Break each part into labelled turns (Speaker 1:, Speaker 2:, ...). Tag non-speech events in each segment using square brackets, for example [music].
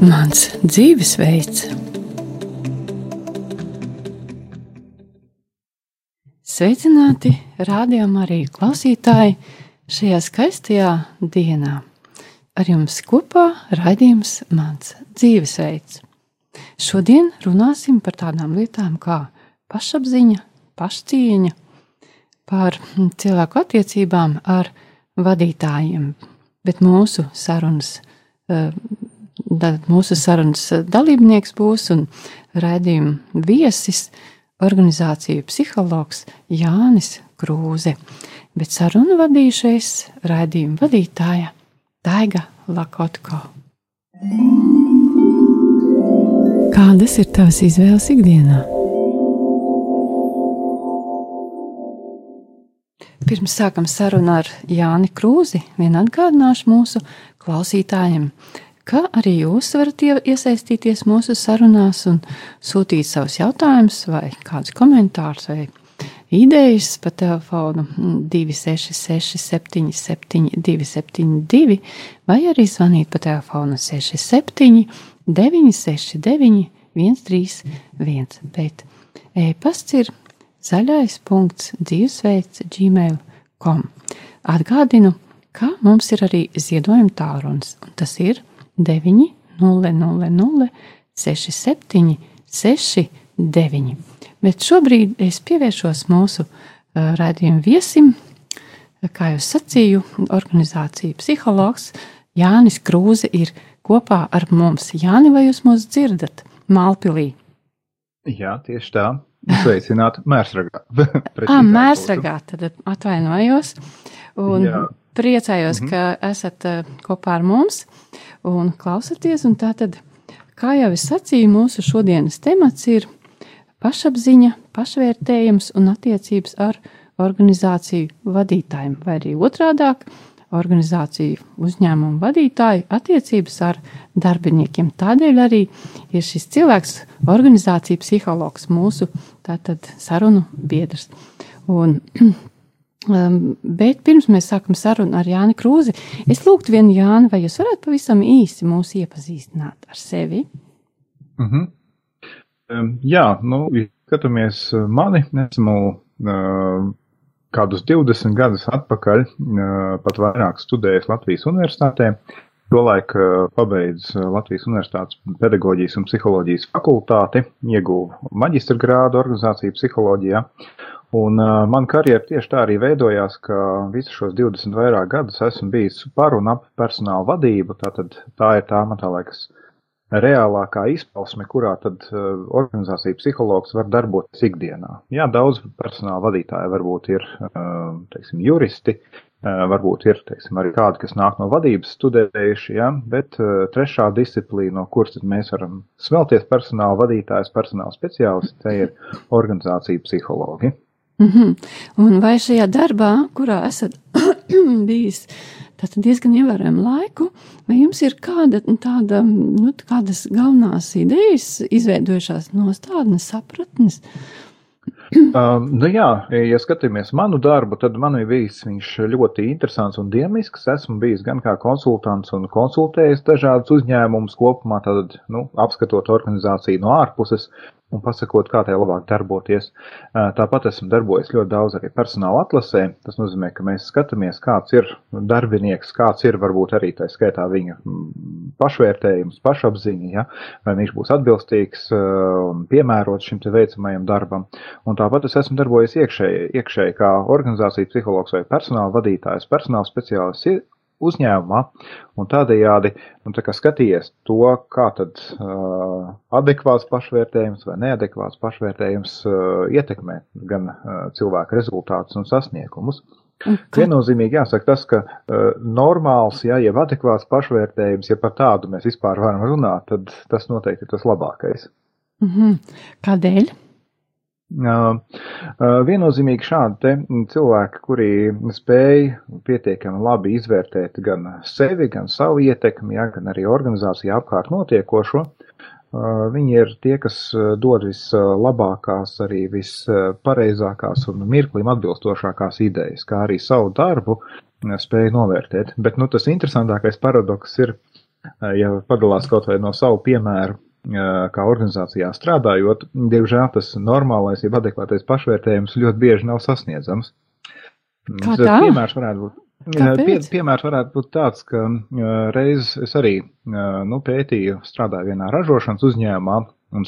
Speaker 1: Mans dzīvesveids. Sveicināti, rādījumā arī klausītāji šajā skaistajā dienā. Ar jums kopā raidījums Mans dzīvesveids. Šodien runāsim par tādām lietām kā pašapziņa, pašcieņa, par cilvēku attiecībām ar vadītājiem, bet mūsu sarunas, eh, mūsu sarunas dalībnieks būs un raidījuma viesis organizāciju psihologs Jānis Krūze, bet sarunu vadīšais raidījuma vadītāja Taiga Lakotko. Kādas ir tavas izvēles ikdienā? Pirms sākam sarunu ar Jāni Krūzi, vien atgādināšu mūsu klausītājiem, ka arī jūs varat iesaistīties mūsu sarunās un sūtīt savus jautājumus, vai kādus komentārus, vai idejas pa telefonu 266, 77, 272, vai arī zvanīt pa telefonu 67, 969, 131. Bet e-pasts ir zaļais punkts dzīvesveids gmail.com. Atgādinu, ka mums ir arī ziedojuma tālrunis, un tas ir 9, 0, 0, 0, 6, 7, 6, 9. Bet šobrīd es pievēršos mūsu uh, raidījuma viesim, kā jau sacīju, organizācija psihologs Jānis Krūze ir kopā ar mums. Jāni, vai jūs mūs dzirdat Mālpilī?
Speaker 2: Jā, tieši tā. Sveicināt, mērsragā. [laughs]
Speaker 1: ah, mērsragā, tad atvainojos. Un Jā. priecājos, mm -hmm. ka esat kopā ar mums un klausāties. Un tātad, kā jau es sacīju, mūsu šodienas temats ir pašapziņa, pašvērtējums un attiecības ar organizāciju vadītājiem, vai arī otrādāk organizāciju uzņēmumu vadītāju attiecības ar darbiniekiem. Tādēļ arī ir šis cilvēks, organizācija psihologs, mūsu tātad sarunu biedrs. Un [clears throat] Um, bet pirms mēs sākam sarunu ar Jāni Krūzi, es lūgtu vienu Jāni, vai jūs varētu pavisam īsi mūs iepazīstināt ar sevi?
Speaker 2: Mm -hmm. um, jā, nu, skatāmies uh, mani, esmu uh, kādus 20 gadus atpakaļ, uh, pat vairāk studējis Latvijas universitātē. Tolaik uh, pabeidz uh, Latvijas Universitātes pedagoģijas un psiholoģijas fakultāti, ieguvu maģistra grādu organizāciju psiholoģijā Un uh, man karjera tieši tā arī veidojās, ka visus šos 20 vairāk gadus esmu bijis par un ap personāla vadību. Tātad tā ir tā, man tā liekas, reālākā izpausme, kurā tad uh, organizācija psihologs var darboties ikdienā. Jā, daudz personāla vadītāji varbūt ir, uh, teiksim, juristi, uh, varbūt ir, teiksim, arī kādi, kas nāk no vadības studējuši, jā, bet trešā disciplīna, no kuras mēs varam smelties personāla vadītājs, personāla speciālists, te ir organizācija psihologi.
Speaker 1: Mm -hmm. Un vai šajā darbā, kurā esat [clears throat] bijis diezgan ievērojumu laiku, vai jums ir kāda tāda, nu, kādas galvenās idejas izveidojušās nostādnes, sapratnes? [clears throat]
Speaker 2: um, nu jā, ja skatāmies manu darbu, tad man ir bijis viņš ļoti interesants un dinamisks. Esmu bijis gan kā konsultants un konsultējis dažādus uzņēmumus kopumā, tad, nu, apskatot organizāciju no ārpuses, un pasakot, kā tai labāk darboties. Tāpat esmu darbojies ļoti daudz arī personāla atlasē. Tas nozīmē, ka mēs skatāmies, kāds ir darbinieks, kāds ir varbūt arī tā skaitā viņa pašvērtējums, pašapziņa, ja? vai viņš būs atbilstīgs un piemērots šim te veicamajam darbam. Un tāpat es esmu darbojies iekšēji, iekšēji kā organizācija psihologs vai personāla vadītājs, personāla speciālists uzņēmumā, un tādējādi, nu, tā skatījies to, kā tad uh, adekvāts pašvērtējums vai neadekvāts pašvērtējums uh, ietekmē gan uh, cilvēku rezultātus un sasniegumus. Viennozīmīgi jāsaka tas, ka uh, normāls, ja jau adekvāts pašvērtējums, ja par tādu mēs vispār varam runāt, tad tas noteikti ir tas labākais.
Speaker 1: Mm -hmm. Kādēļ?
Speaker 2: Viennozīmīgi šādi cilvēki, kuri spēj pietiekami labi izvērtēt gan sevi, gan savu ietekmi, ja, gan arī organizāciju apkārt notiekošo, viņi ir tie, kas dod vislabākās, arī vispareizākās un mirklim atbilstošākās idejas, kā arī savu darbu spēju novērtēt. Bet, nu, tas interesantākais paradoks ir, ja padalās kaut vai no savu piemēru, kā organizācijā strādājot, diemžēl tas normālais, ja adekvātais pašvērtējums ļoti bieži nav sasniedzams.
Speaker 1: Kā tā?
Speaker 2: Piemērs varētu būt. Pie, piemērs varētu būt tāds, ka reiz es arī nu, pētīju, strādāju vienā ražošanas uzņēmumā un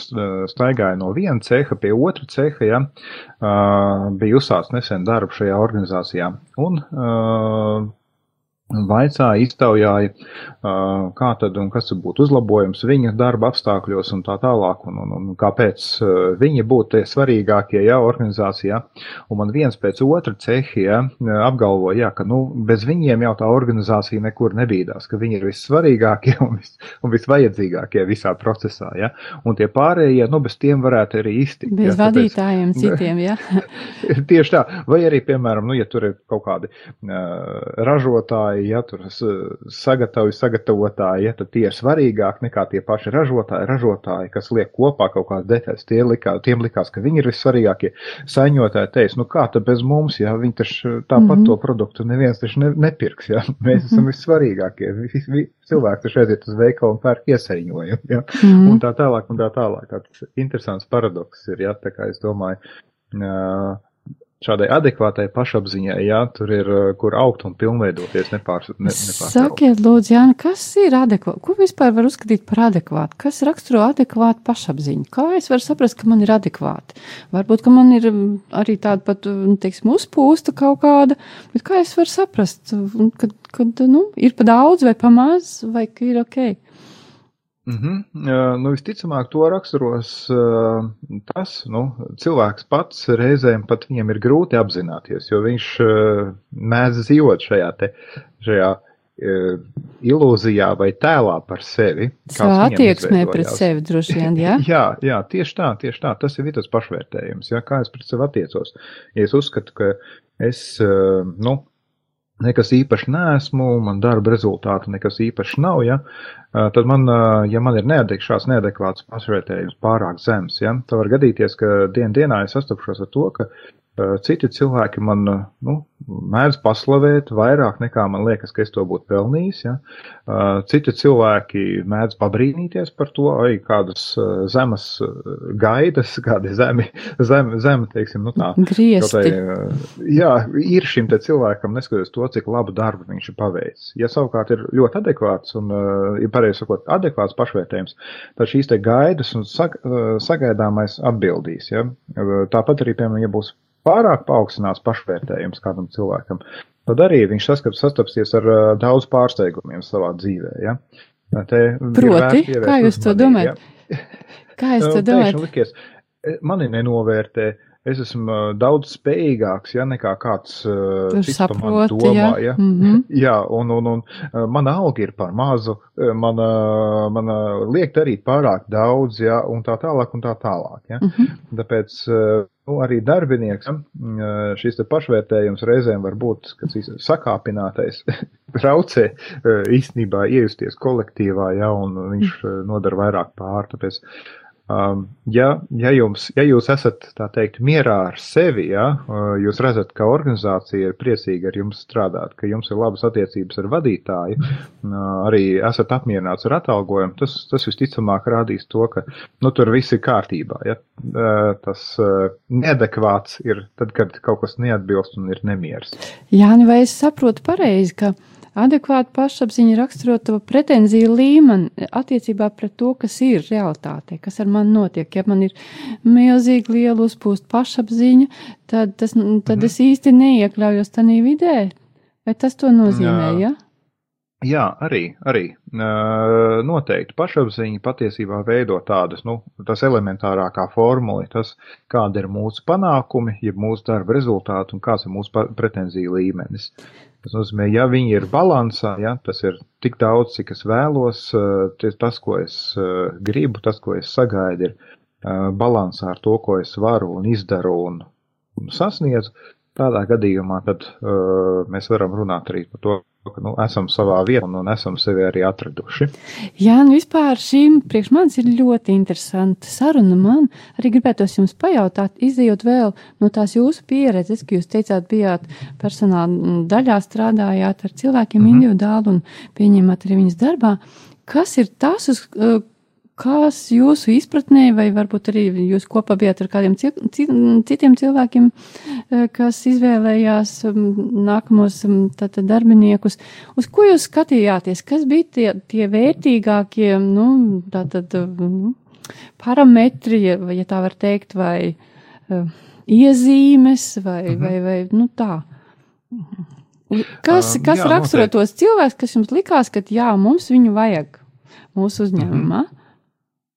Speaker 2: staigāju no viena ceha pie otra ceha, ja, bija uzsācis nesen darbu šajā organizācijā. Un vaicāja, iztaujāja, kā tad un kas būtu uzlabojums viņa darba apstākļos un tā tālāk, un, un, un kāpēc viņi būtu tie svarīgākie, jā, organizācijā. Un man viens pēc otra cehi, jā, apgalvoja, jā, ka, nu, bez viņiem jau tā organizācija nekur nebīdās, ka viņi ir vissvarīgākie [laughs] un, vis, un visvajadzīgākie visā procesā, jā. Un tie pārējie, nu, bez tiem varētu arī iztikt.
Speaker 1: Bez jā, vadītājiem tāpēc, [laughs] citiem, jā.
Speaker 2: tieši tā. Vai arī, piemēram, nu, ja tur ir kaut kādi uh, ražotāji, ja tur sagatavoju sagatavotāji, ja tad tie ir svarīgāk nekā tie paši ražotāji, ražotāji, kas liek kopā kaut kādas detaļas. Tie likā, tiem likās, ka viņi ir vissvarīgākie. Saņotāji teica, nu kā tad bez mums, ja viņi taču tāpat mm -hmm. to produktu neviens taču ne, nepirks, ja [laughs] mēs mm -hmm. esam vissvarīgākie. Vi, vi, cilvēki taču aiziet uz veikalu un pērk iesaiņojumu, ja, mm -hmm. un tā tālāk un tā tālāk. Tāds interesants paradoks ir, ja, tā kā es domāju. Uh, šādai adekvātai pašapziņai, jā, tur ir, uh, kur augt un pilnveidoties nepārs, ne, nepārs.
Speaker 1: Sakiet, lūdzu, Jāni, kas ir adekvāti? Ko vispār var uzskatīt par adekvātu? Kas raksturo adekvātu pašapziņu? Kā es varu saprast, ka man ir adekvāti? Varbūt, ka man ir um, arī tāda pat, um, teiksim, uzpūsta kaut kāda, bet kā es varu saprast, kad, kad nu, ir pa daudz vai pa maz, vai ka ir ok?
Speaker 2: Mm -hmm. Nu, visticamāk, to raksturos tas, nu, cilvēks pats reizēm pat viņam ir grūti apzināties, jo viņš mēdz dzīvot šajā te, šajā ilūzijā vai tēlā par sevi.
Speaker 1: Savā attieksmē pret sevi droši vien, jā? [laughs]
Speaker 2: jā, jā, tieši tā, tieši tā, tas ir tas pašvērtējums, jā, kā es pret sevi attiecos. Ja es uzskatu, ka es, nu, nekas īpaši nesmu, man darba rezultātu nekas īpaši nav, ja, tad man, ja man ir neadek, šāds neadekvāts pašvērtējums pārāk zems, ja, tad var gadīties, ka dien dienā es sastapšos ar to, ka Citi cilvēki man nu, mēdz paslavēt vairāk nekā man liekas, ka es to būtu pelnījis. Ja? Citi cilvēki mēdz pabrīnīties par to, ai, kādas zemes gaidas, [laughs] kādi zemi, zem, zem teiksim, nu tā.
Speaker 1: Griesti.
Speaker 2: Tai, jā, ir šim te cilvēkam, neskatoties to, cik labu darbu viņš ir paveicis. Ja savukārt ir ļoti adekvāts un, ja pareizi sakot, adekvāts pašvērtējums, tad šīs te gaidas un sag, sagaidāmais atbildīs. Ja? Tāpat arī, piemēram, ja būs pārāk paaugstinās pašvērtējums kādam cilvēkam, tad arī viņš saskap, sastapsies ar uh, daudz pārsteigumiem savā dzīvē. Ja?
Speaker 1: Te Proti, kā jūs to domājat? Ja? Kā [laughs] jūs to domājat?
Speaker 2: Likies, mani nenovērtē, es esmu uh, daudz spējīgāks, ja nekā kāds uh, cits par mani domā. Ja? Ja? Mm -hmm. [laughs] Jā, un, un, un uh, mana alga ir par mazu, mana, mana liek darīt pārāk daudz, ja, un tā tālāk, un tā tālāk. Ja? Mm -hmm. Tāpēc nu, arī darbinieks, šis te pašvērtējums reizēm var būt, sakāpinātais, [laughs] traucē īstenībā iejusties kolektīvā, ja, un viņš nodara vairāk pār, tāpēc Um, ja, ja, jums, ja jūs esat, teikt, mierā ar sevi, ja, uh, jūs redzat, ka organizācija ir priecīga ar jums strādāt, ka jums ir labas attiecības ar vadītāju, uh, arī esat apmierināts ar atalgojumu, tas, tas visticamāk rādīs to, ka, nu, tur viss ir kārtībā, ja. Uh, tas neadekvāts ir tad, kad kaut kas neatbilst un ir nemieris.
Speaker 1: Jāni, vai es saprotu pareizi, ka Adekvāta pašapziņa raksturo to pretenziju līmeni attiecībā pret to, kas ir realitāte, kas ar mani notiek. Ja man ir milzīgi liela uzpūst pašapziņa, tad, tas, tad mhm. es īsti neiekļaujos tajā vidē. Vai tas to nozīmē? Jā. Ja?
Speaker 2: Jā, arī, arī noteikti pašapziņa patiesībā veido tādas, nu, tas elementārākā formula, tas, kāda ir mūsu panākumi, jeb mūsu darba rezultāti un kāds ir mūsu pretenzija līmenis. Tas nozīmē, ja viņi ir balansā, ja, tas ir tik daudz, cik es vēlos, tas, ko es gribu, tas, ko es sagaidu, ir balansā ar to, ko es varu un izdaru un, un sasniedzu, tādā gadījumā tad uh, mēs varam runāt arī par to, ka nu, esam savā vietā un, un esam sevi arī atraduši.
Speaker 1: Jā, nu vispār šī priekš manis ir ļoti interesanta saruna. Man arī gribētos jums pajautāt, izējot vēl no tās jūsu pieredzes, ka jūs teicāt, bijāt personāla daļā strādājāt ar cilvēkiem mm -hmm. individuāli un pieņemat arī viņas darbā. Kas ir tas, uz Kas jūsu izpratnē, vai varbūt arī jūs kopā bijāt ar kādiem citiem cilvēkiem, e, kas izvēlējās nākamos tātad darbiniekus, uz ko jūs skatījāties? Kas bija tie, tie vērtīgākie, nu, tātad, nu, parametri, vai, ja tā var teikt, vai iezīmes, vai, mhm. vai, vai, nu, tā. Kas, kas jā, raksturo tos cilvēkus, kas jums likās, ka jā, mums viņu vajag mūsu uzņēmumā? Mhm.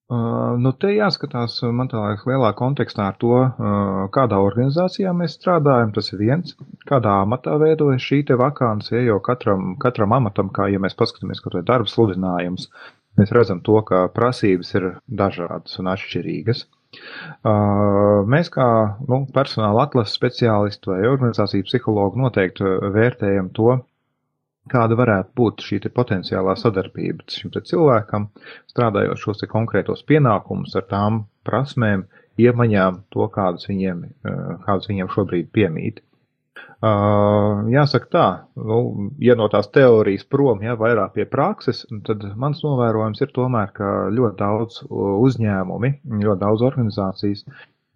Speaker 2: Uh, nu, te jāskatās, man tā liekas, lielā kontekstā ar to, uh, kādā organizācijā mēs strādājam. Tas ir viens, kādā amatā veidojas šī te vakānsija, jo katram, katram amatam, kā ja mēs paskatāmies kaut vai darba sludinājums, mēs redzam to, ka prasības ir dažādas un atšķirīgas. Uh, mēs kā nu, personāla atlases speciālisti vai organizāciju psihologi noteikti vērtējam to, kāda varētu būt šī potenciālā sadarbība šim cilvēkam, strādājot šos konkrētos pienākumus ar tām prasmēm, iemaņām, to, kādas viņiem, eh, kādas viņiem šobrīd piemīt. Uh, jāsaka tā, nu, ja no tās teorijas prom, ja vairāk pie prakses, tad mans novērojums ir tomēr, ka ļoti daudz uzņēmumi, ļoti daudz organizācijas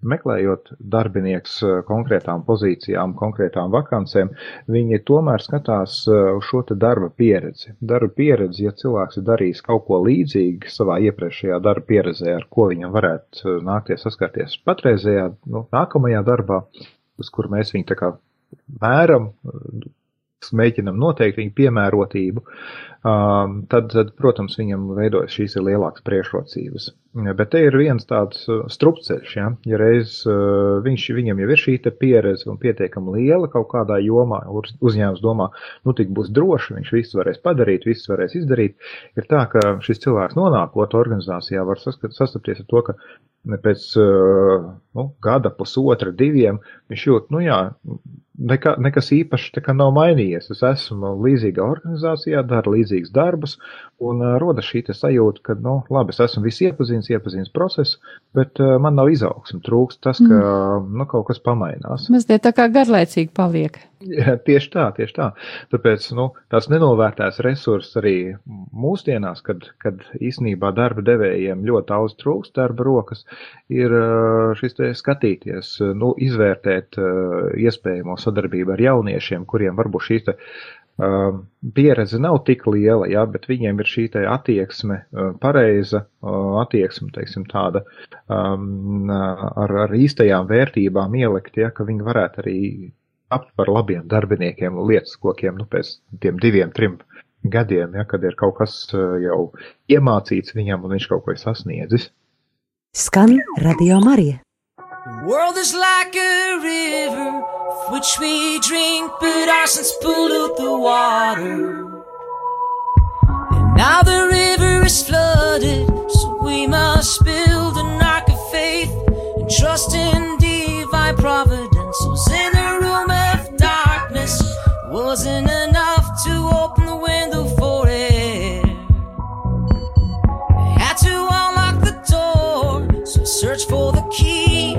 Speaker 2: meklējot darbinieks eh, konkrētām pozīcijām, konkrētām vakancēm, viņi tomēr skatās eh, uz šo darba pieredzi. Darba pieredzi, ja cilvēks ir darījis kaut ko līdzīgu savā iepriekšējā darba pieredzē, ar ko viņam varētu eh, nākties saskarties patreizējā, nu, nākamajā darbā, uz kuru mēs viņu tā kā mēram, mēģinam noteikt viņu piemērotību, um, tad, tad, protams, viņam veidojas šīs lielākas priekšrocības. Bet te ir viens tāds uh, strupceļš, ja, ja reiz uh, viņš, viņam jau ir šī pieredze un pietiekami liela kaut kādā jomā, uzņēmums domā, nu tik būs droši, viņš visu varēs padarīt, visu varēs izdarīt, ir tā, ka šis cilvēks nonākot organizācijā var sastapties ar to, ka pēc uh, nu, gada, pusotra, diviem viņš jūt, nu jā, Neka, nekas īpašs nav mainījies. Es esmu līdzīgā organizācijā, daru līdzīgus darbus, un uh, rodas šī sajūta, ka, nu, labi, es esmu visi iepazīstināts, iepazīstināts procesu, bet uh, man nav izaugsme. Trūkst tas, ka mm. nu, kaut kas pamainās.
Speaker 1: Mazliet tā kā garlaicīgi paliek.
Speaker 2: Jā, tieši tā, tieši tā. Tāpēc nu, tās nenovērtēs resursi arī mūsdienās, kad, kad īsnībā darba devējiem ļoti daudz trūkst darba rokas, ir šis te skatīties, nu, izvērtēt uh, sadarbību ar jauniešiem, kuriem varbūt šī te uh, pieredze nav tik liela, jā, bet viņiem ir šī attieksme uh, pareiza, uh, attieksme, teiksim, tāda um, ar, ar īstajām vērtībām ielikt, ja, ka viņi varētu arī tapt par labiem darbiniekiem un lietas kokiem, nu, pēc tiem diviem, trim gadiem, ja, kad ir kaut kas jau iemācīts viņam un viņš kaut ko ir sasniedzis. Skan Radio Marija. World is like a river which we drink, but our sins pollute the water. And now the river is flooded, so we must build an ark of faith and trust in divine providence. Who's in a room of darkness wasn't enough to open the window for air. I had to unlock the door, so search for the key.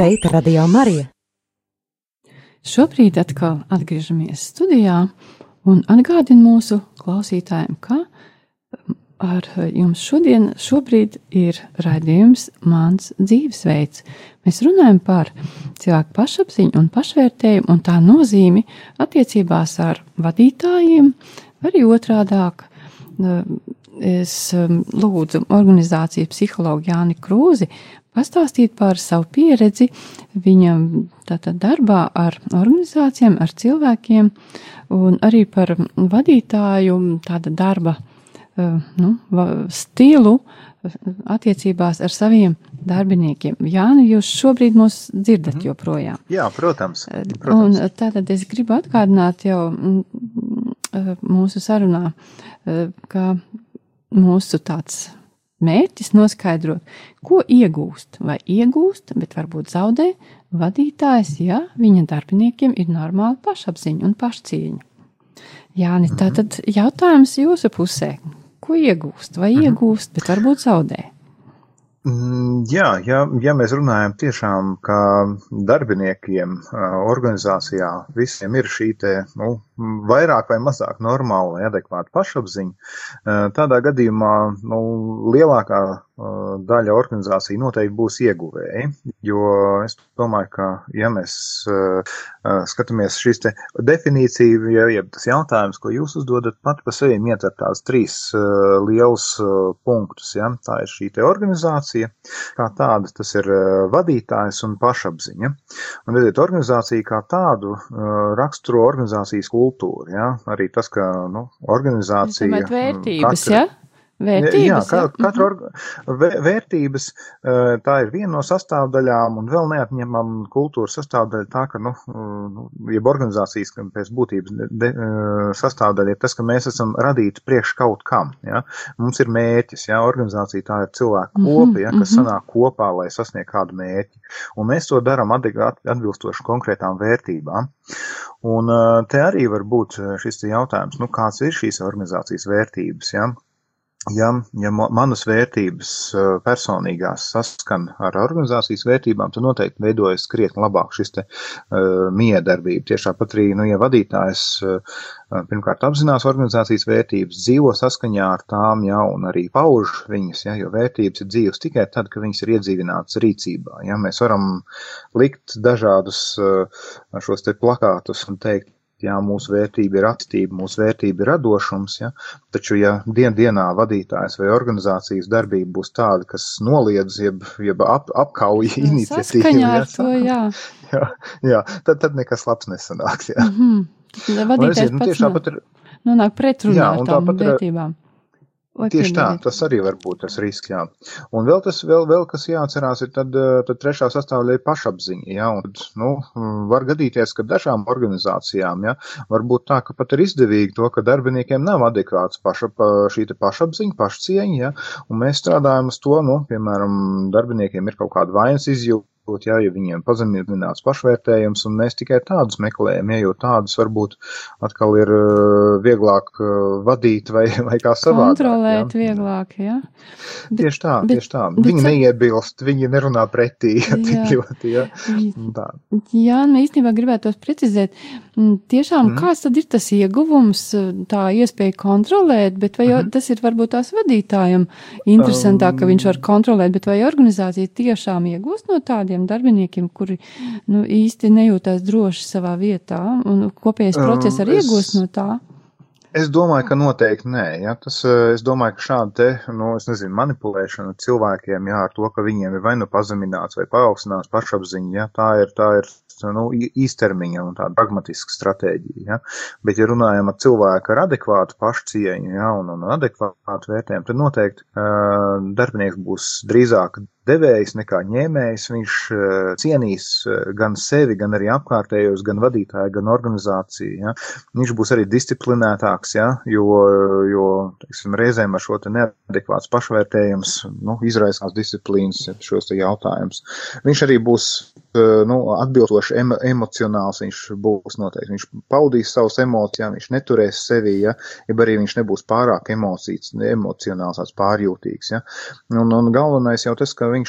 Speaker 3: Šeit Radio Marija.
Speaker 1: Šobrīd atkal atgriežamies studijā un atgādinu mūsu klausītājiem, ka ar jums šodien šobrīd ir raidījums Mans dzīvesveids. Mēs runājam par cilvēku pašapziņu un pašvērtējumu un tā nozīmi attiecībās ar vadītājiem, arī otrādāk. Es um, lūdzu organizāciju psihologu Jāni Krūzi pastāstīt par savu pieredzi viņam tātad darbā ar organizācijām, ar cilvēkiem un arī par vadītāju tāda darba Eh, nu, stilu eh, attiecībās ar saviem darbiniekiem. Jā, nu jūs šobrīd mūs dzirdat mm -hmm. joprojām.
Speaker 2: Jā, protams.
Speaker 1: Eh, protams. Un tātad es gribu atgādināt jau mm, mūsu sarunā, ka mūsu tāds mērķis noskaidrot, ko iegūst vai iegūst, bet varbūt zaudē vadītājs, ja viņa darbiniekiem ir normāla pašapziņa un pašcieņa. Jāni, tātad jautājums jūsu pusē ko iegūst, vai mhm. iegūst, bet varbūt zaudē.
Speaker 2: Mm, jā, ja, ja mēs runājam tiešām, ka darbiniekiem organizācijā visiem ir šī te, nu, vairāk vai mazāk normāla vai adekvāta pašapziņa, tādā gadījumā, nu, lielākā daļa organizācija noteikti būs ieguvēji, jo es domāju, ka, ja mēs skatāmies šīs te definīciju, ja, ja tas jautājums, ko jūs uzdodat, pat pa sevi ietver tās trīs lielus punktus, ja, tā ir šī te organizācija, kā tāda, tas ir vadītājs un pašapziņa. Un, redziet, organizācija kā tādu raksturo organizācijas kultūru, ja, arī tas, ka, nu, organizācija.
Speaker 1: Vērtības, katra, ja? Vērtības, jā,
Speaker 2: katra orga, vērtības, tā ir viena no sastāvdaļām un vēl neatņemama kultūras sastāvdaļa tā, ka, nu, nu jeb organizācijas pēc būtības de, sastāvdaļa ir tas, ka mēs esam radīti priekš kaut kam, ja. Mums ir mērķis, ja, organizācija tā ir cilvēku mhm, kopa, ja, kas mhm. sanāk kopā, lai sasniegtu kādu mērķi. Un mēs to darām atbilstoši konkrētām vērtībām. Un te arī var būt šis jautājums, nu, kāds ir šīs organizācijas vērtības, ja ja, ja manas vērtības eh, personīgās saskan ar organizācijas vērtībām, tad noteikti veidojas krietni labāk šis te uh, miedarbība. Tiešā pat arī, nu, ja vadītājs uh, pirmkārt apzinās organizācijas vērtības, dzīvo saskaņā ar tām, ja, un arī pauž viņas, ja, jo vērtības ir dzīves tikai tad, kad viņas ir iedzīvinātas rīcībā. Ja. Mēs varam likt dažādus uh, šos te plakātus un teikt, jā, mūsu vērtība ir attīstība, mūsu vērtība ir radošums, ja, taču, ja dien dienā vadītājs vai organizācijas darbība būs tāda, kas noliedz, jeb, jeb ap, apkauja iniciatīvu,
Speaker 1: ja, to, jā. [laughs]
Speaker 2: Jā, jā, tad, tad nekas labs nesanāks, jā.
Speaker 1: Mm -hmm. Vadītājs nu, pats nu, ir, nonāk pretrunā ar tām vērtībām. Ir,
Speaker 2: Tieši tā, tas arī var būt tas risks, jā. Un vēl tas, vēl, vēl kas jāatcerās, ir tad, eh, tad trešā sastāvdaļa pašapziņa, jā, un, nu, var gadīties, ka dažām organizācijām, jā, var būt tā, ka pat ir izdevīgi to, ka darbiniekiem nav adekvāts paša, pa, šī pašapziņa, pašcieņa, jā, un mēs strādājam uz to, nu, piemēram, darbiniekiem ir kaut kāda vainas izjūta, būt, jā, ja viņiem pazemināts pašvērtējums, un mēs tikai tādus meklējam, ja, jo tādus varbūt atkal ir uh, vieglāk uh, vadīt vai, [laughs] vai kā savādāk.
Speaker 1: Kontrolēt jā. vieglāk, jā.
Speaker 2: Bet, tieši tā, bet, tieši tā. Viņi bet, neiebilst, viņi nerunā pretī, [laughs] jā, tik ļoti, jā. Tā.
Speaker 1: Jā, nu īstenībā gribētu tos precizēt. Mm, tiešām, mm. kāds tad ir tas ieguvums, tā iespēja kontrolēt, bet vai mm tas ir varbūt tās vadītājam interesantāk, um, ka viņš var kontrolēt, bet vai organizācija tiešām iegūst no tādiem tādiem darbiniekiem, kuri nu, īsti nejūtās droši savā vietā, un kopējais um, process arī es... iegūst no tā?
Speaker 2: Es domāju, ka noteikti nē. Ja? Tas, uh, es domāju, ka šāda te, nu, nezinu, manipulēšana cilvēkiem, jā, ar to, ka viņiem ir vai nu pazemināts vai paaugstināts pašapziņa, ja? tā ir, tā ir nu, īstermiņa un tāda pragmatiska stratēģija. Ja? Bet, ja runājam ar cilvēku ar adekvātu pašcieņu ja? un, un adekvātu vērtējumu, tad noteikti uh, darbinieks būs drīzāk devējs nekā ņēmējs, viņš uh, cienīs uh, gan sevi, gan arī apkārtējos, gan vadītāju, gan organizāciju. Ja? Viņš būs arī disciplinētāks, ja? jo, jo teiksim, reizēm ar šo neadekvāts pašvērtējums nu, izraisās disciplīnas šos te jautājumus. Viņš arī būs nu, atbilstoši emo, emocionāls viņš būs noteikti. Viņš paudīs savus emocijās, viņš neturēs sevi, ja, ja arī viņš nebūs pārāk emocijas, emocionāls, pārjūtīgs. Ja. Un, un galvenais jau tas, ka viņš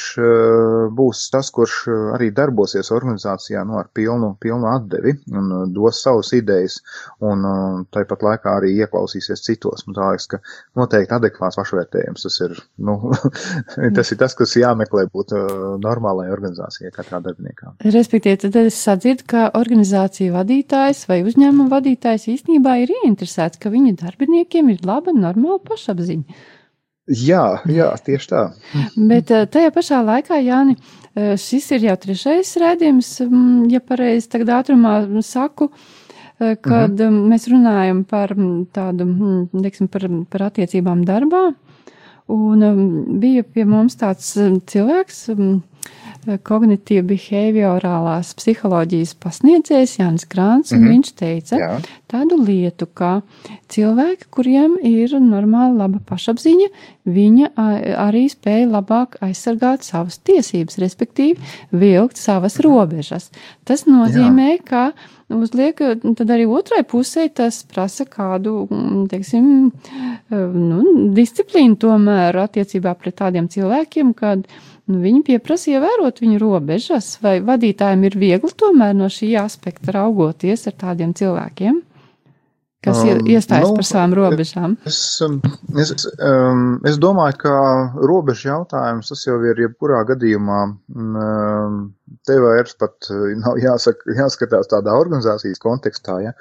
Speaker 2: būs tas, kurš arī darbosies organizācijā nu, ar pilnu, pilnu atdevi un dos savus idejas un tāpat laikā arī ieklausīsies citos. Man liekas, ka noteikti adekvāts pašvērtējums tas ir, nu, [laughs] tas ir tas, kas jāmeklē būt normālai organizācijai katrā darbiniekā.
Speaker 1: Respektīvi, tad es sadzirdu, ka organizācija vadītājs vai uzņēmuma vadītājs īstenībā ir ieinteresēts, ka viņa darbiniekiem ir laba, normāla pašapziņa.
Speaker 2: Jā, jā, tieši tā.
Speaker 1: Bet eh, tajā pašā laikā, Jāni, eh, šis ir jau trešais rēdījums, mm, ja pareizi tagad ātrumā saku, eh, kad mm -hmm. mēs runājam par tādu, mm, teiksim, par, par attiecībām darbā. Un bija pie mums tāds cilvēks, kognitīva behaviorālās psiholoģijas pasniedzējs Jānis Grāns, un mm -hmm. viņš teica Jā. tādu lietu, ka cilvēki, kuriem ir normāla laba pašapziņa, viņa arī spēja labāk aizsargāt savas tiesības, respektīvi vilkt savas robežas. Tas nozīmē, Jā. ka uzliek, tad arī otrai pusē tas prasa kādu, teiksim, nu, disciplīnu tomēr attiecībā pret tādiem cilvēkiem, kad Nu, viņi pieprasa ievērot viņu robežas, vai vadītājiem ir viegli tomēr no šī aspekta raugoties ar tādiem cilvēkiem, kas um, iestājas nu, par savām robežām?
Speaker 2: Es, um, es, um, es domāju, ka robežu jautājums tas jau ir jebkurā gadījumā. Um, te vairs pat eh, nav jāsaka, jāskatās tādā organizācijas kontekstā, ja.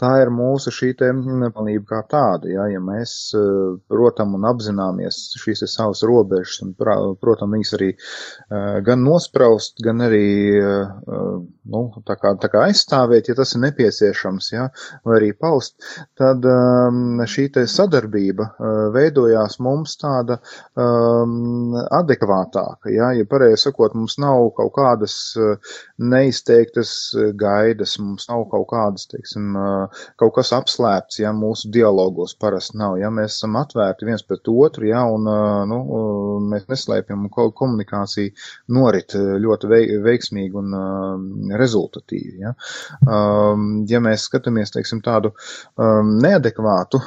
Speaker 2: Tā ir mūsu šī te nepilnība kā tāda, ja, ja mēs protam un apzināmies šīs savas robežas un, protam, viņas arī uh, gan nospraust, gan arī, uh, nu, tā kā, tā kā aizstāvēt, ja tas ir nepieciešams, ja, vai arī paust, tad um, šī sadarbība uh, veidojās mums tāda um, adekvātāka, ja, ja pareizi sakot, mums nav kaut kādas Eh, neizteiktas gaidas, mums nav kaut kādas, teiksim, eh, kaut kas apslēpts, ja mūsu dialogos parasti nav, ja mēs esam atvērti viens pret otru, ja, un, nu, mēs neslēpjam, un komunikācija norit ļoti veiksmīgi un rezultatīvi, ja. Um, ja mēs skatāmies, teiksim, tādu um, neadekvātu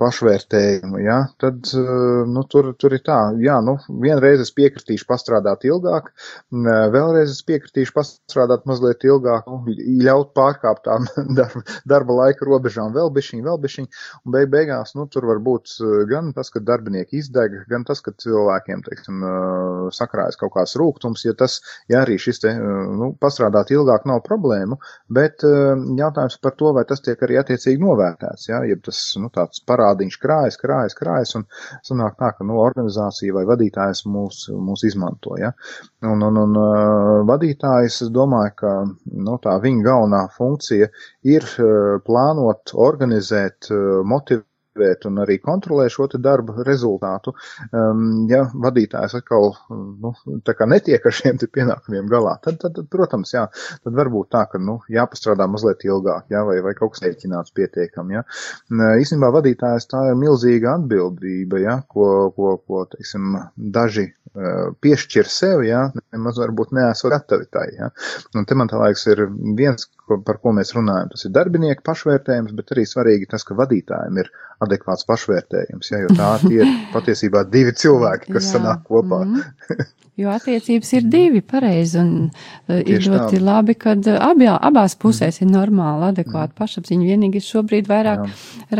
Speaker 2: pašvērtējumu, ja, tad, nu, tur, tur ir tā, jā, nu, vienreiz es piekritīšu pastrādāt ilgāk, vēl vēlreiz es piekritīšu pastrādāt mazliet ilgāk, nu, ļaut pārkāpt tām [laughs] darba, darba laika robežām. Vēl bišķiņ, vēl bišķiņ, un beig beigās, nu, tur var būt uh, gan tas, ka darbinieki izdeg, gan tas, ka cilvēkiem, teiksim, uh, sakrājas kaut kāds rūgtums, ja tas, ja arī šis te, uh, nu, pastrādāt ilgāk nav problēmu, bet jautājums par to, vai tas tiek arī attiecīgi novērtēts, ja, ja tas, nu, parādiņš krājas, krājas, krājas, un sanāk tā, ka, nu, organizācija vai vadītājs mūs, mūs izmanto, ja, un, un, un vadītājs, es domāju, ka nu, tā viņa galvenā funkcija ir plānot, organizēt, eh, motivēt un arī kontrolē šo darba rezultātu. Um, ja vadītājs atkal nu, netiek ar šiem pienākumiem galā, tad, tad, tad, protams, jā, tad varbūt tā, ka nu, jāpastrādā mazliet ilgāk, jā, vai, vai kaut kas neķināts pietiekami. Jā. Īstenībā vadītājs tā ir milzīga atbildība, jā, ko, ko, ko teiksim, daži piešķir sev, jā, nemaz varbūt neesot gatavi tai, jā. Un te man tā laiks ir viens, ko, par ko mēs runājam, tas ir darbinieku pašvērtējums, bet arī svarīgi tas, ka vadītājiem ir adekvāts pašvērtējums, jā, jo tā ir [laughs] patiesībā divi cilvēki, kas jā. sanāk kopā. Mm. [laughs]
Speaker 1: Jo attiecības ir divi pareizi, un uh, ir ļoti tā. labi, kad abjā, abās pusēs mm. ir normāla, adekvāta mm. pašapziņa. Vienīgi es šobrīd vairāk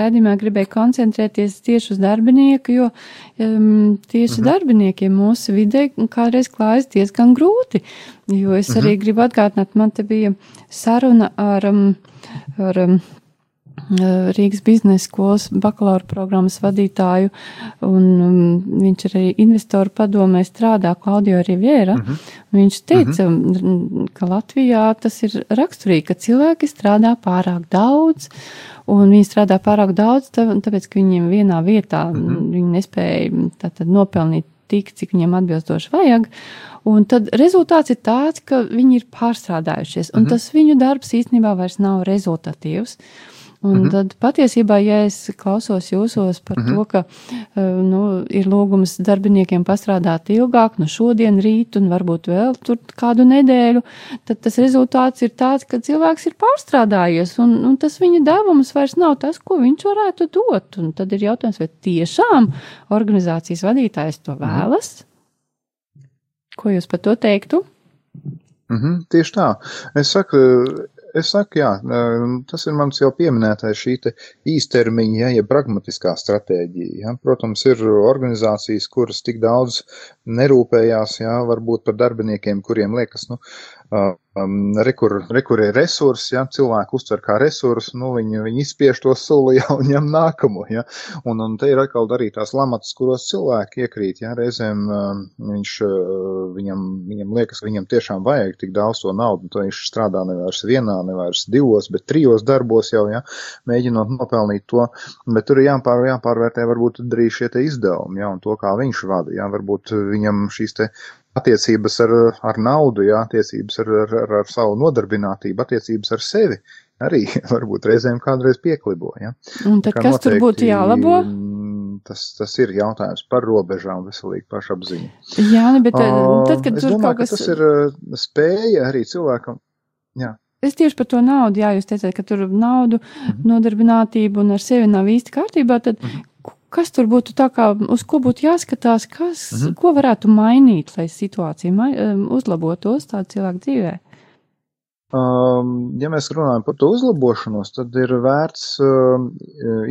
Speaker 1: raidījumā gribēju koncentrēties tieši uz darbinieku, jo um, tieši mm -hmm. darbiniekiem mūsu vidē kādreiz klājas diezgan grūti. Jo es mm -hmm. arī gribu atgādināt, man te bija saruna ar, um, ar um, Rīgas biznesa skolas bakalaura programmas vadītāju, un um, viņš arī investoru padomē strādā, Klaudio Riviera. Uh -huh. Viņš teica, uh -huh. ka Latvijā tas ir raksturīgi, ka cilvēki strādā pārāk daudz, un viņi strādā pārāk daudz, tāpēc, ka viņiem vienā vietā uh -huh. viņi nespēja tātad nopelnīt tik, cik viņiem atbilstoši vajag. Un tad rezultāts ir tāds, ka viņi ir pārstrādājušies, un uh -huh. tas viņu darbs īstenībā vairs nav rezultatīvs. Un -hmm. tad patiesībā, ja es klausos jūsos par -hmm. to, ka nu, ir lūgums darbiniekiem pastrādāt ilgāk, no šodien, rīt un varbūt vēl tur kādu nedēļu, tad tas rezultāts ir tāds, ka cilvēks ir pārstrādājies un, un tas viņa devums vairs nav tas, ko viņš varētu dot. Un tad ir jautājums, vai tiešām organizācijas vadītājs to mhm. vēlas? Ko jūs par to teiktu?
Speaker 2: Mm -hmm, tieši tā. Es saku, es saku, jā, tas ir mans jau pieminētais šī īstermiņa, ja, ja pragmatiskā stratēģija. Ja. Protams, ir organizācijas, kuras tik daudz nerūpējās, jā, varbūt par darbiniekiem, kuriem liekas, nu, um, rekur, rekur ir resursi, ja, cilvēku uztver kā resursu, nu, viņi, viņi izspiež to soli jau un ņem nākamo, ja, un, un te ir atkal arī tās lamatas, kuros cilvēki iekrīt, ja, reizēm um, viņš, uh, viņam, viņam liekas, ka viņam tiešām vajag tik daudz to naudu, to viņš strādā nevairs vienā, nevairs divos, bet trijos darbos jau, ja, mēģinot nopelnīt to, bet tur ir jāpār, jāpārvērtē varbūt arī šie te izdevumi, ja, un to, kā viņš vada, ja, varbūt viņam šīs te attiecības ar, ar naudu, jā, attiecības ar, ar, ar, ar savu nodarbinātību, attiecības ar sevi arī [laughs] varbūt reizēm kādreiz pieklibo. Ja?
Speaker 1: Un tad kas tur būtu jālabo?
Speaker 2: Tas, tas ir jautājums par robežām, veselīgu pašapziņu.
Speaker 1: Jā, nu, bet tad, kad tur
Speaker 2: domāju,
Speaker 1: kaut kas.
Speaker 2: Tas ir spēja arī cilvēkam. Jā.
Speaker 1: Es tieši par to naudu, jā, jūs teicāt, ka tur naudu, mm -hmm. nodarbinātību un ar sevi nav īsti kārtībā, tad mm -hmm kas tur būtu tā kā, uz ko būtu jāskatās, kas, mm -hmm. ko varētu mainīt, lai situācija mai, uzlabotos tādu cilvēku dzīvē?
Speaker 2: Um, ja mēs runājam par to uzlabošanos, tad ir vērts uh,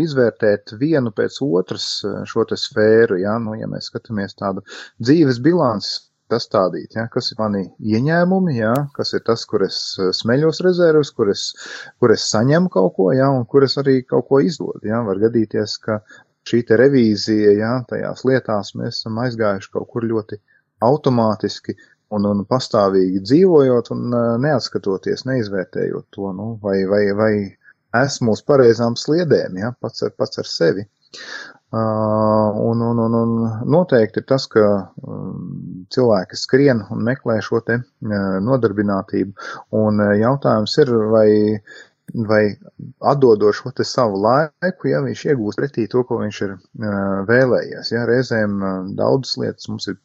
Speaker 2: izvērtēt vienu pēc otras šo te sfēru, ja, nu, ja mēs skatāmies tādu dzīves bilanci sastādīt, ja, kas ir mani ieņēmumi, ja, kas ir tas, kur es smeļos rezervus, kur es, kur es saņemu kaut ko, ja, un kur es arī kaut ko izdodu. Ja. Var gadīties, ka šī te revīzija, jā, tajās lietās mēs esam aizgājuši kaut kur ļoti automātiski un, un pastāvīgi dzīvojot un neatskatoties, neizvērtējot to, nu, vai, vai, vai esmu uz pareizām sliedēm, ja, pats ar, pats ar sevi. Uh, un, un, un, un noteikti ir tas, ka um, cilvēki skrien un meklē šo te uh, nodarbinātību, un uh, jautājums ir, vai vai atdodot šo savu laiku, ja viņš iegūst pretī to, ko viņš ir uh, vēlējies. Ja, reizēm uh, daudzas lietas mums ir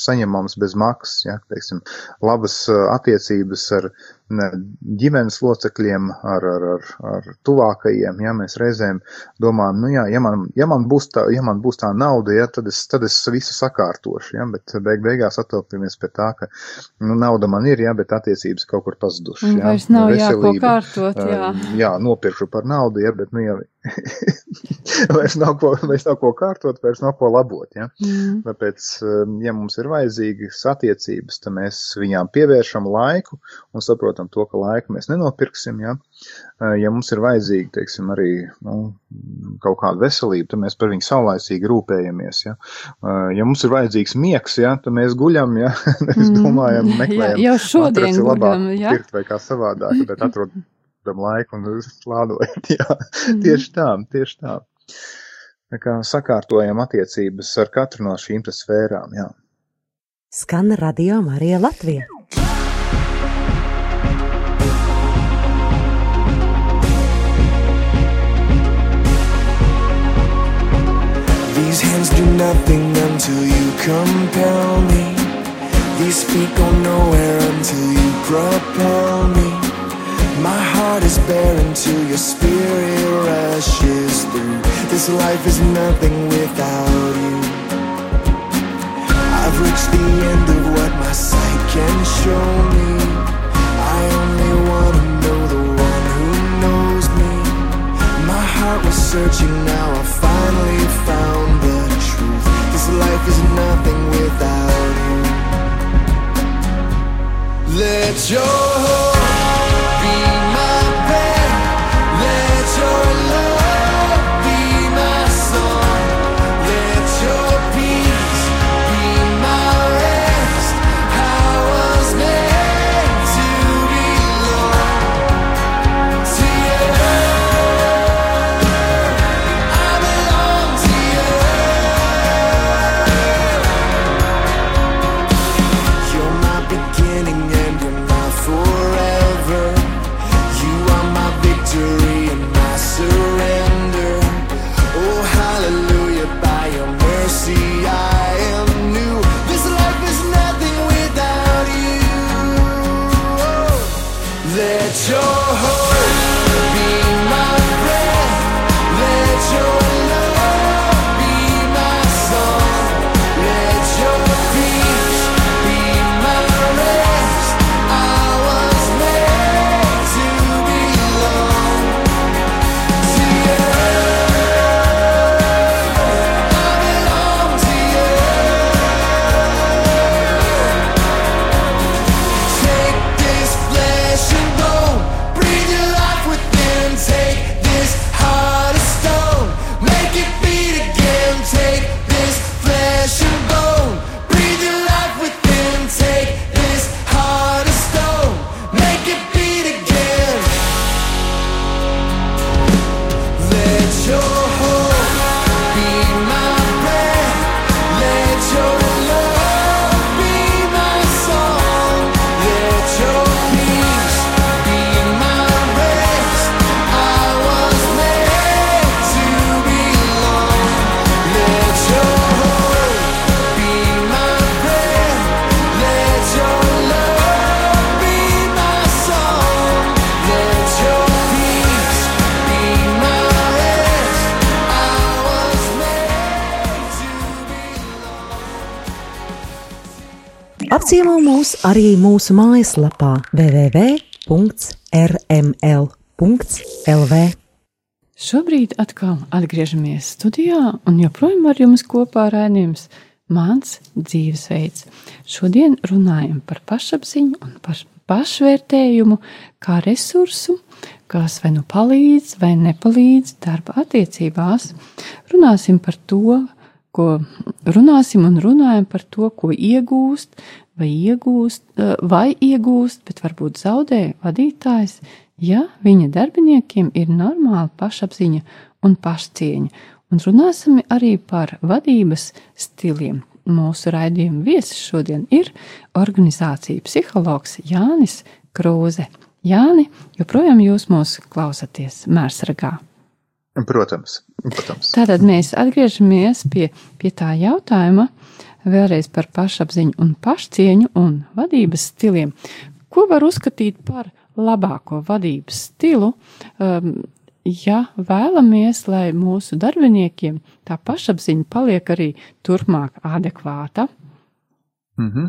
Speaker 2: saņemams bez maksas, ja, teiksim, labas uh, attiecības ar ģimenes locekļiem, ar, ar, ar, ar tuvākajiem, ja mēs reizēm domājam, nu jā, ja man, ja man, būs, tā, ja man būs tā nauda, ja, tad, es, tad es visu sakārtošu, ja, bet beig beigās attopamies pie tā, ka nu, nauda man ir, ja, bet attiecības kaut kur pazuduši.
Speaker 1: Ja, Vairs nav jāko kārtot, jā.
Speaker 2: Jā, nopirkšu par naudu, ja, bet nu jau [laughs] vairs, nav ko, vairs nav ko kārtot, vairs nav ko labot, ja. Mm. Tāpēc, ja mums ir vajadzīgas attiecības, tad mēs viņām pievēršam laiku un saprotam, saprotam to, ka laiku mēs nenopirksim, ja, ja mums ir vajadzīga, teiksim, arī nu, kaut kāda veselība, tad mēs par viņu saulaicīgi rūpējamies, ja, ja mums ir vajadzīgs miegs, ja, tad mēs guļam, ja, [laughs] nevis mm. domājam, meklējam,
Speaker 1: jā, jau šodien
Speaker 2: guļam, ja. pirkt vai kā savādāk, bet [laughs] atrodam laiku un slādojam, [laughs] jā, mm. tieši tā, tieši tā. Tā kā sakārtojam attiecības ar katru no šīm sfērām, jā.
Speaker 3: Skan radio Marija Latvija.
Speaker 4: These hands do nothing until you compel me. These feet go nowhere until you propel me. My heart is bare until your spirit rushes through. This life is nothing without you. I've reached the end of what my sight can show me. I only want to know the one who knows me. My heart was searching, now I finally found life is nothing without you. Let your
Speaker 3: arī mūsu mājaslapā www.rml.lv.
Speaker 1: Šobrīd atkal atgriežamies studijā un joprojām ar jums kopā raidījums Mans dzīvesveids. Šodien runājam par pašapziņu un par pašvērtējumu kā resursu, kas vai nu palīdz vai nepalīdz darba attiecībās. Runāsim par to, ko runāsim un runājam par to, ko iegūst vai iegūst, eh, vai iegūst, bet varbūt zaudē vadītājs, ja viņa darbiniekiem ir normāla pašapziņa un pašcieņa. Un runāsim arī par vadības stiliem. Mūsu raidījuma viesis šodien ir organizācija psihologs Jānis Krūze. Jāni, joprojām jūs mūs klausaties mērsragā.
Speaker 2: Protams, protams.
Speaker 1: Tātad mēs atgriežamies pie, pie tā jautājuma, vēlreiz par pašapziņu un pašcieņu un vadības stiliem. Ko var uzskatīt par labāko vadības stilu, um, ja vēlamies, lai mūsu darbiniekiem tā pašapziņa paliek arī turpmāk adekvāta?
Speaker 2: Mm -hmm.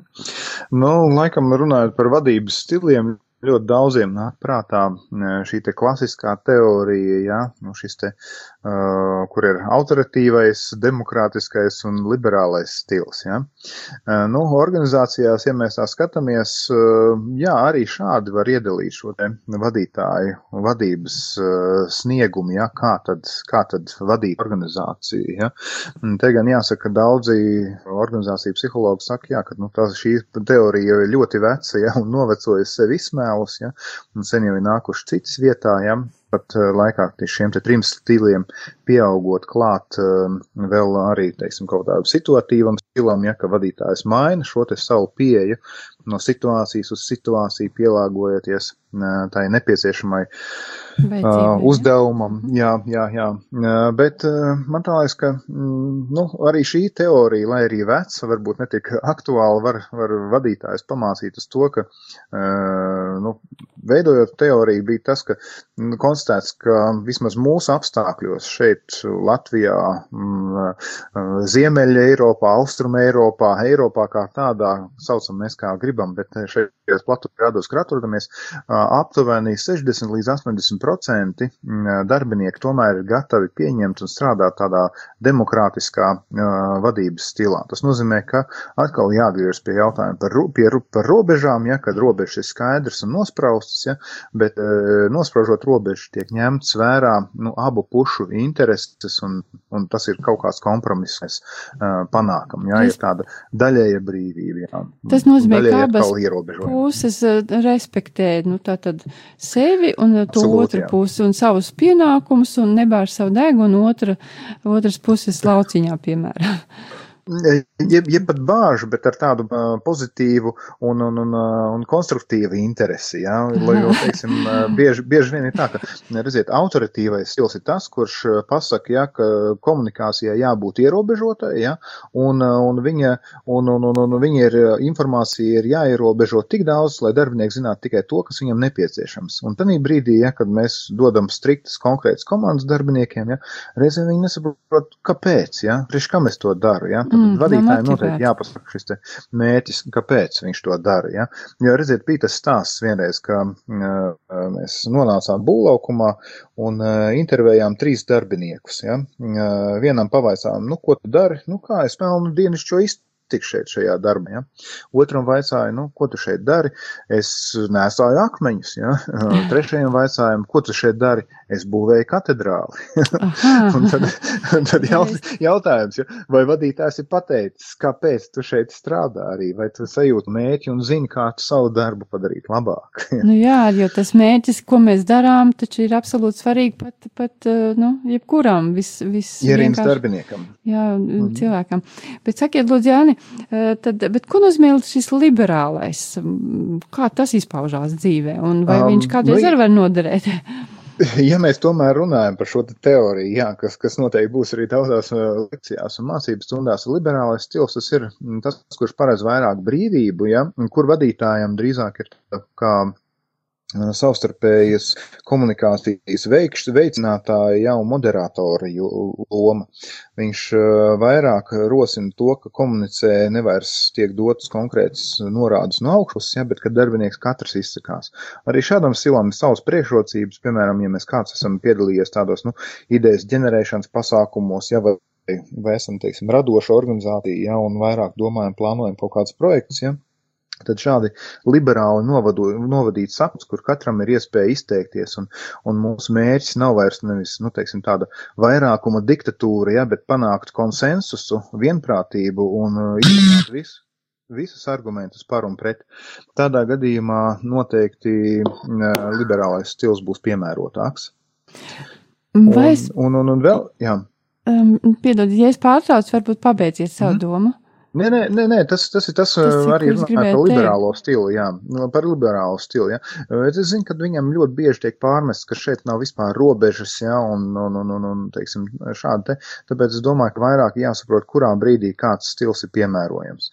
Speaker 2: Nu, laikam runājot par vadības stiliem, ļoti daudziem nāk prātā šī te klasiskā teorija, ja, nu šis te, uh, kur ir autoritīvais, demokrātiskais un liberālais stils, ja. Uh, nu, organizācijās, ja mēs tā skatāmies, uh, jā, arī šādi var iedalīt šo te vadītāju vadības uh, sniegumu, ja, kā tad, kā tad vadīt organizāciju, ja. Te gan jāsaka, ka daudzi organizāciju psihologi saka, jā, ka, nu, tā šī teorija jau ir ļoti veca, ja, un novecojas sev izsmēl, tēlus, ja, un sen jau ir nākuši citas vietā, ja, pat uh, laikā šiem te trim stiliem pieaugot klāt uh, vēl arī, teiksim, kaut tādam situatīvam stilam, ja, ka vadītājs maina šo te savu pieeju no situācijas uz situāciju pielāgojoties uh, tai nepieciešamai uh, uzdevumam. Jā, jā, jā. Bet man tā liekas, ka mm, nu, arī šī teorija, lai arī veca, varbūt netik aktuāla, var, var vadītājs pamācīt uz to, ka, uh, nu, veidojot teoriju, bija tas, ka nu, konstatēts, ka vismaz mūsu apstākļos šeit Latvijā, mm, Ziemeļa Eiropā, Austrum Eiropā, Eiropā kā tādā, saucam mēs kā gribam, bet šajos platu grādos, kur atrodamies, aptuveni 60 līdz 80 procenti mm, darbinieku tomēr ir gatavi pieņemt un strādāt tādā demokrātiskā vadības stilā. Tas nozīmē, ka atkal jāatgriežas pie jautājuma par, pie, par robežām, ja, kad robežas ir skaidrs un nospraustas, ja, bet nospraužot robežu tiek ņemts vērā nu, abu pušu intereses un, un tas ir kaut kāds kompromiss, mēs uh, panākam, ja, ir tāda daļēja brīvība. Ja,
Speaker 1: tas nozīmē, ka abas puses respektē, nu, tātad sevi un to Absolūti, otru jā. pusi un savus pienākumus un nebār savu degunu otra, otras puses lauciņā, piemēram. [laughs]
Speaker 2: Jeb, jeb pat bāžu, bet ar tādu uh, pozitīvu un, un, un, un konstruktīvu interesi. Ja? Lai, jo, teiksim, [laughs] bieži, bieži vien ir tā, ka, redziet, autoritīvais stils ir tas, kurš pasaka, ja, ka komunikācijai jābūt ierobežotai, ja? un, un, viņa, un, un, un, un viņa ir, informācija ir jāierobežo tik daudz, lai darbinieki zinātu tikai to, kas viņam nepieciešams. Un tad brīdī, ja, kad mēs dodam striktas konkrētas komandas darbiniekiem, ja, reizēm viņi nesaprot, kāpēc, ja? priekš kā mēs to daru. Ja? Tad mm, vadītājiem noteikti jāpasaka šis mērķis, kāpēc viņš to dara. Ja? Jo, redziet, bija tas stāsts vienreiz, ka uh, mēs nonācām būvlaukumā un uh, intervējām trīs darbiniekus. Ja? Uh, vienam pavaicām, nu, ko tu dari? Nu, kā es pelnu dienišķo izturbu tik šeit šajā darbā. Ja? Otram vaicāja, nu, ko tu šeit dari? Es nesāju akmeņus. Ja? [laughs] Trešajam vaicājam, ko tu šeit dari? Es būvēju katedrāli. [laughs] un tad, un tad jaut, jautājums, ja? vai vadītājs ir pateicis, kāpēc tu šeit strādā arī, vai tu sajūti mēķi un zini, kā tu savu darbu padarīt labāk. [laughs]
Speaker 1: nu jā, jo tas mēķis, ko mēs darām, taču ir absolūti svarīgi pat, pat nu, jebkuram, vis, vis
Speaker 2: Ierīnas darbiniekam.
Speaker 1: Jā, mm -hmm. cilvēkam. Bet sakiet, lūdzu, Jāni, Tad, bet ko nozīmē šis liberālais? Kā tas izpaužās dzīvē? Un vai um, viņš kādreiz nu, arī var noderēt? [laughs]
Speaker 2: Ja mēs tomēr runājam par šo te teoriju, jā, kas, kas noteikti būs arī daudzās lekcijās un mācības stundās, liberālais stils tas ir tas, kurš paredz vairāk brīvību, ja, kur vadītājam drīzāk ir kā savstarpējas komunikācijas veikš, veicinātāja ja, un moderatora loma. Viņš vairāk rosina to, ka komunicē nevairs tiek dotas konkrētas norādes no augšas, ja, bet ka darbinieks katrs izsakās. Arī šādam stilam ir savas priekšrocības, piemēram, ja mēs kāds esam piedalījies tādos, nu, idejas ģenerēšanas pasākumos, ja, vai, vai esam, teiksim, radoša organizācija, ja, un vairāk domājam, plānojam kaut kādus projektus, ja Tad šādi liberāli novadu, novadīts sapnis, kur katram ir iespēja izteikties, un, un mūsu mērķis nav vairs nevis, nu, teiksim, tāda vairākuma diktatūra, ja, bet panākt konsensusu, vienprātību un uh, izdarīt visu. Visus argumentus par un pret. Tādā gadījumā noteikti uh, liberālais stils būs piemērotāks.
Speaker 1: Vai es...
Speaker 2: Un, un, un, un vēl, jā.
Speaker 1: Um, piedod, ja es pārtraucu, varbūt pabeidziet savu mm. domu.
Speaker 2: Nē, nē, nē, nē tas, tas ir tas, tas ir, arī runāt par liberālo teikt. stilu, jā, nu, par liberālo stilu, jā. Es zinu, ka viņam ļoti bieži tiek pārmests, ka šeit nav vispār robežas, jā, un, un, un, un, un teiksim, šādi te, tāpēc es domāju, ka vairāk jāsaprot, kurā brīdī kāds stils ir piemērojams.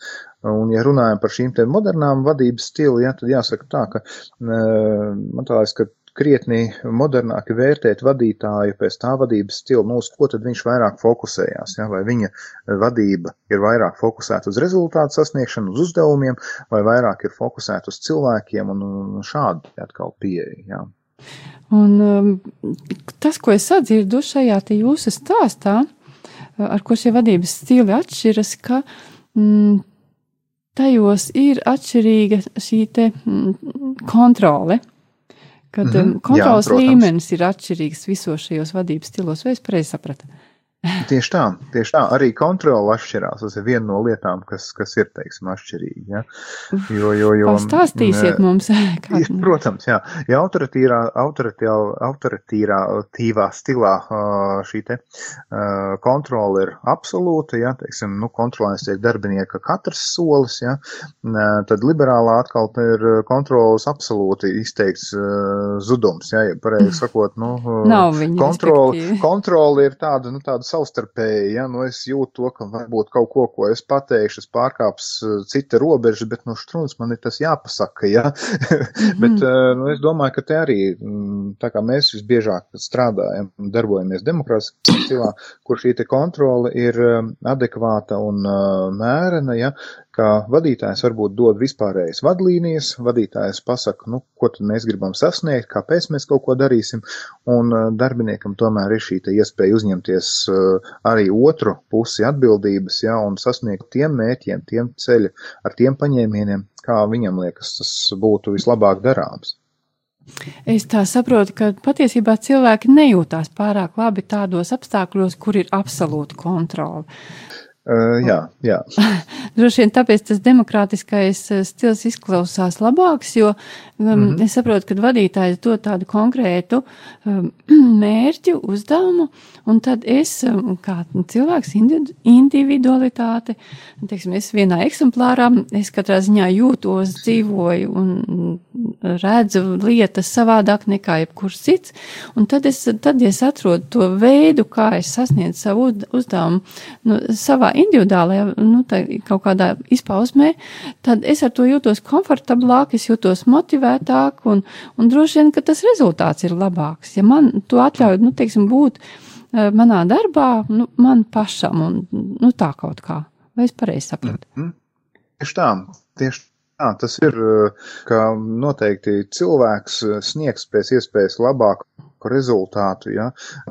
Speaker 2: Un, ja runājam par šīm te modernām vadības stilu, jā, tad jāsaka tā, ka, man tā liekas, ka krietni modernāki vērtēt vadītāju pēc tā vadības stila, nu, uz ko tad viņš vairāk fokusējās, ja? vai viņa vadība ir vairāk fokusēta uz rezultātu sasniegšanu, uz uzdevumiem, vai vairāk ir fokusēta uz cilvēkiem un, un šādi atkal pieeja. Ja?
Speaker 1: Un um, tas, ko es sadzirdu šajā jūsu stāstā, ar ko šie vadības stili atšķiras, ka mm, tajos ir atšķirīga šī te mm, kontrole kad mm -hmm. kontrols Jā, līmenis ir atšķirīgs visos šajos vadības stilos, vai es pareizi sapratu?
Speaker 2: Tieši tā, tieši tā, arī kontrola atšķirās. Tas ir viena no lietām, kas, kas ir, teiksim, atšķirīga. Ja?
Speaker 1: Jo, jo, jo, Pastāstīsiet mums, [laughs]
Speaker 2: kā. [laughs] Protams, jā, ja autoritīrā, autoritīvā stilā šī te kontrola ir absolūta, ja, teiksim, nu, kontrolēs tiek darbinieka katrs solis, ja, tad liberālā atkal ir kontrolas absolūti izteikts zudums, ja, ja pareizi [laughs] sakot, nu, kontrola, kontrola ir tāda, nu, tāda savstarpēji, ja, nu es jūtu to, ka varbūt kaut ko, ko es pateikšu, es pārkāps uh, cita robeža, bet no štruns man ir tas jāpasaka, ja. [laughs] bet, uh, nu, es domāju, ka te arī, mm, tā kā mēs visbiežāk strādājam un darbojamies demokrātiskā stilā, kur šī te kontrole ir um, adekvāta un mērena, ja, ka vadītājs varbūt dod vispārējas vadlīnijas, vadītājs pasaka, nu, ko tad mēs gribam sasniegt, kāpēc mēs kaut ko darīsim, un uh, darbiniekam tomēr ir šī iespēja uzņemties uh, arī otru pusi atbildības, ja, un sasniegt tiem mērķiem, tiem ceļu, ar tiem paņēmieniem, kā viņam liekas tas būtu vislabāk darāms.
Speaker 1: Es tā saprotu, ka patiesībā cilvēki nejūtās pārāk labi tādos apstākļos, kur ir absolūta kontrola.
Speaker 2: Uh, jā, jā. [laughs]
Speaker 1: Droši vien tāpēc tas demokrātiskais stils izklausās labāks, jo um, mm -hmm. es saprotu, ka vadītājs dod tādu konkrētu um, [clears throat] mērķu, uzdevumu, un tad es, um, kā cilvēks, individualitāte, teiksim, es vienā eksemplārā, es katrā ziņā jūtos, dzīvoju un redzu lietas savādāk nekā jebkurš cits, un tad es, tad es atrodu to veidu, kā es sasniedzu savu uzdevumu nu, savā individuālajā, nu, tā kaut kādā izpausmē, tad es ar to jūtos komfortablāk, es jūtos motivētāk un, un droši vien, ka tas rezultāts ir labāks. Ja man to atļauj, nu, teiksim, būt eh, manā darbā, nu, man pašam un, nu, tā kaut kā. Vai es pareizi saprotu?
Speaker 2: Mm -hmm. Tieši tā, tieši Jā, tas ir, ka noteikti cilvēks sniegs pēc iespējas labāku rezultātu, ja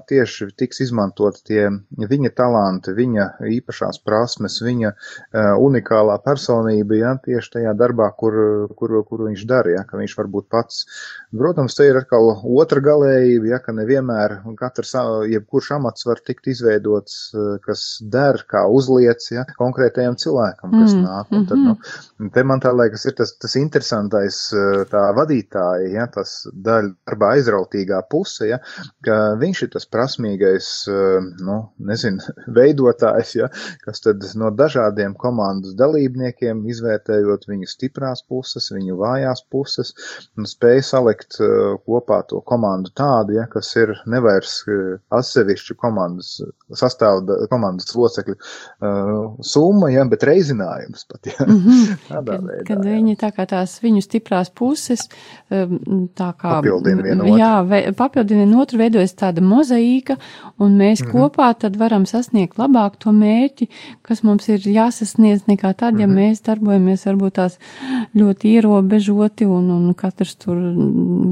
Speaker 2: tieši tiks izmantot tie viņa talanti, viņa īpašās prasmes, viņa uh, unikālā personība, ja tieši tajā darbā, kur, kur, kur viņš dara, ja ka viņš var būt pats. Protams, te ir atkal otra galējība, ja ka nevienmēr katrs, jebkurš amats var tikt izveidots, kas der kā uzliec, ja konkrētajam cilvēkam, kas mm, nāk. Un tad, nu, mm-hmm. te man tā liekas ir tas, tas interesantais tā vadītāja, ja tas daļa darbā aizrautīgā puse, ja, ka viņš ir tas prasmīgais, nu, nezinu, [laughs] veidotājs, ja, kas tad no dažādiem komandas dalībniekiem, izvērtējot viņu stiprās puses, viņu vājās puses, un spēj salikt kopā to komandu tādu, ja, kas ir nevairs atsevišķu komandas sastāvda, komandas locekļu uh, summa, ja, bet reizinājums pat, ja, mm -hmm. [laughs]
Speaker 1: tādā kad, veidā. Kad viņi tā kā tās viņu stiprās puses, tā kā.
Speaker 2: Papildina vienu otru.
Speaker 1: Jā, ve, papildina vienu otru, veidojas tāda mozaīka, un mēs mm -hmm. kopā tad varam sasniegt labāk to mērķi, kas mums ir jāsasniedz nekā tad, ja mm -hmm. mēs darbojamies varbūt tās ļoti ierobežoti un, un katrs tur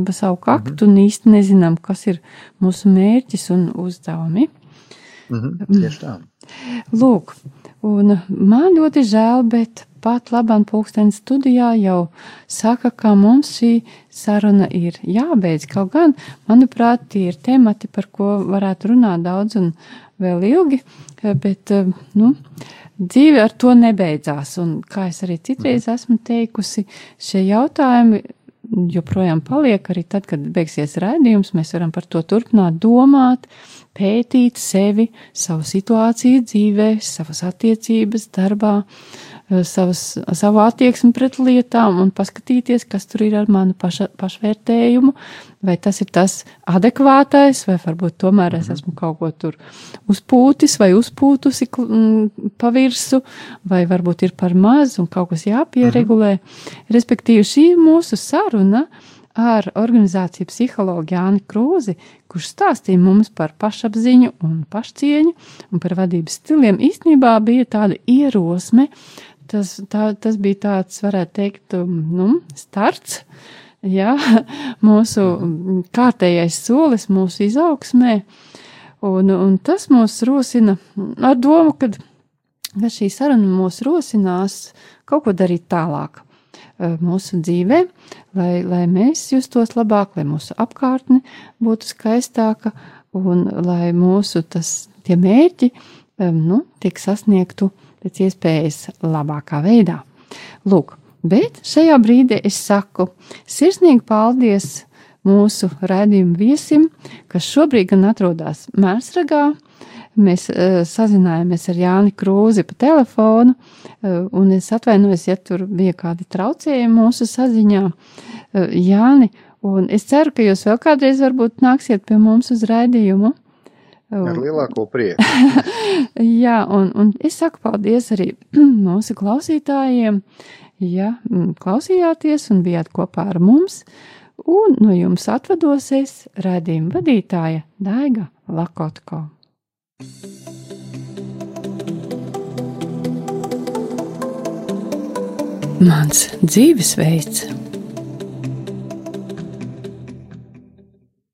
Speaker 1: pa savu kaktu mm -hmm. un īsti nezinām, kas ir mūsu mērķis un uzdevumi.
Speaker 2: Mm -hmm, tieši tā.
Speaker 1: Lūk, un man ļoti žēl, bet pat labam pulksteni studijā jau saka, ka mums šī saruna ir jābeidz. Kaut gan, manuprāt, tie ir temati, par ko varētu runāt daudz un vēl ilgi, bet, nu, dzīve ar to nebeidzās. Un, kā es arī citreiz esmu teikusi, šie jautājumi joprojām paliek arī tad, kad beigsies rādījums, mēs varam par to turpināt domāt, pētīt sevi, savu situāciju dzīvē, savas attiecības darbā, savas, savu attieksmi pret lietām un paskatīties, kas tur ir ar manu paša, pašvērtējumu, vai tas ir tas adekvātais, vai varbūt tomēr es mhm. esmu kaut ko tur uzpūtis vai uzpūtusi pa virsu, vai varbūt ir par maz un kaut kas jāpieregulē. Mhm. Respektīvi, šī mūsu saruna ar organizāciju psihologu Jāni Krūzi, kurš stāstīja mums par pašapziņu un pašcieņu un par vadības stiliem, īstenībā bija tāda ierosme tas, tā, tas bija tāds, varētu teikt, um, nu, starts, jā, [laughs] mūsu kārtējais solis mūsu izaugsmē, un, un tas mūs rosina ar domu, kad, ka šī saruna mūs rosinās kaut ko darīt tālāk uh, mūsu dzīvē, lai, lai mēs justos labāk, lai mūsu apkārtne būtu skaistāka un lai mūsu tas, tie mērķi, um, nu, tiek sasniegtu pēc iespējas labākā veidā. Lūk, bet šajā brīdī es saku sirsnīgi paldies mūsu redzējumu viesim, kas šobrīd gan atrodas Mērsragā. Mēs uh, sazinājāmies ar Jāni Krūzi pa telefonu, uh, un es atvainojos, ja tur bija kādi traucējumi mūsu saziņā. Uh, Jāni, un es ceru, ka jūs vēl kādreiz varbūt nāksiet pie mums uz rēdījumu.
Speaker 2: Ar lielāko prieku. [laughs]
Speaker 1: Jā, un, un es saku paldies arī [clears throat] mūsu klausītājiem, ja klausījāties un bijāt kopā ar mums, un no jums atvados es redzījuma vadītāja Daiga Lakotko. Mans dzīvesveids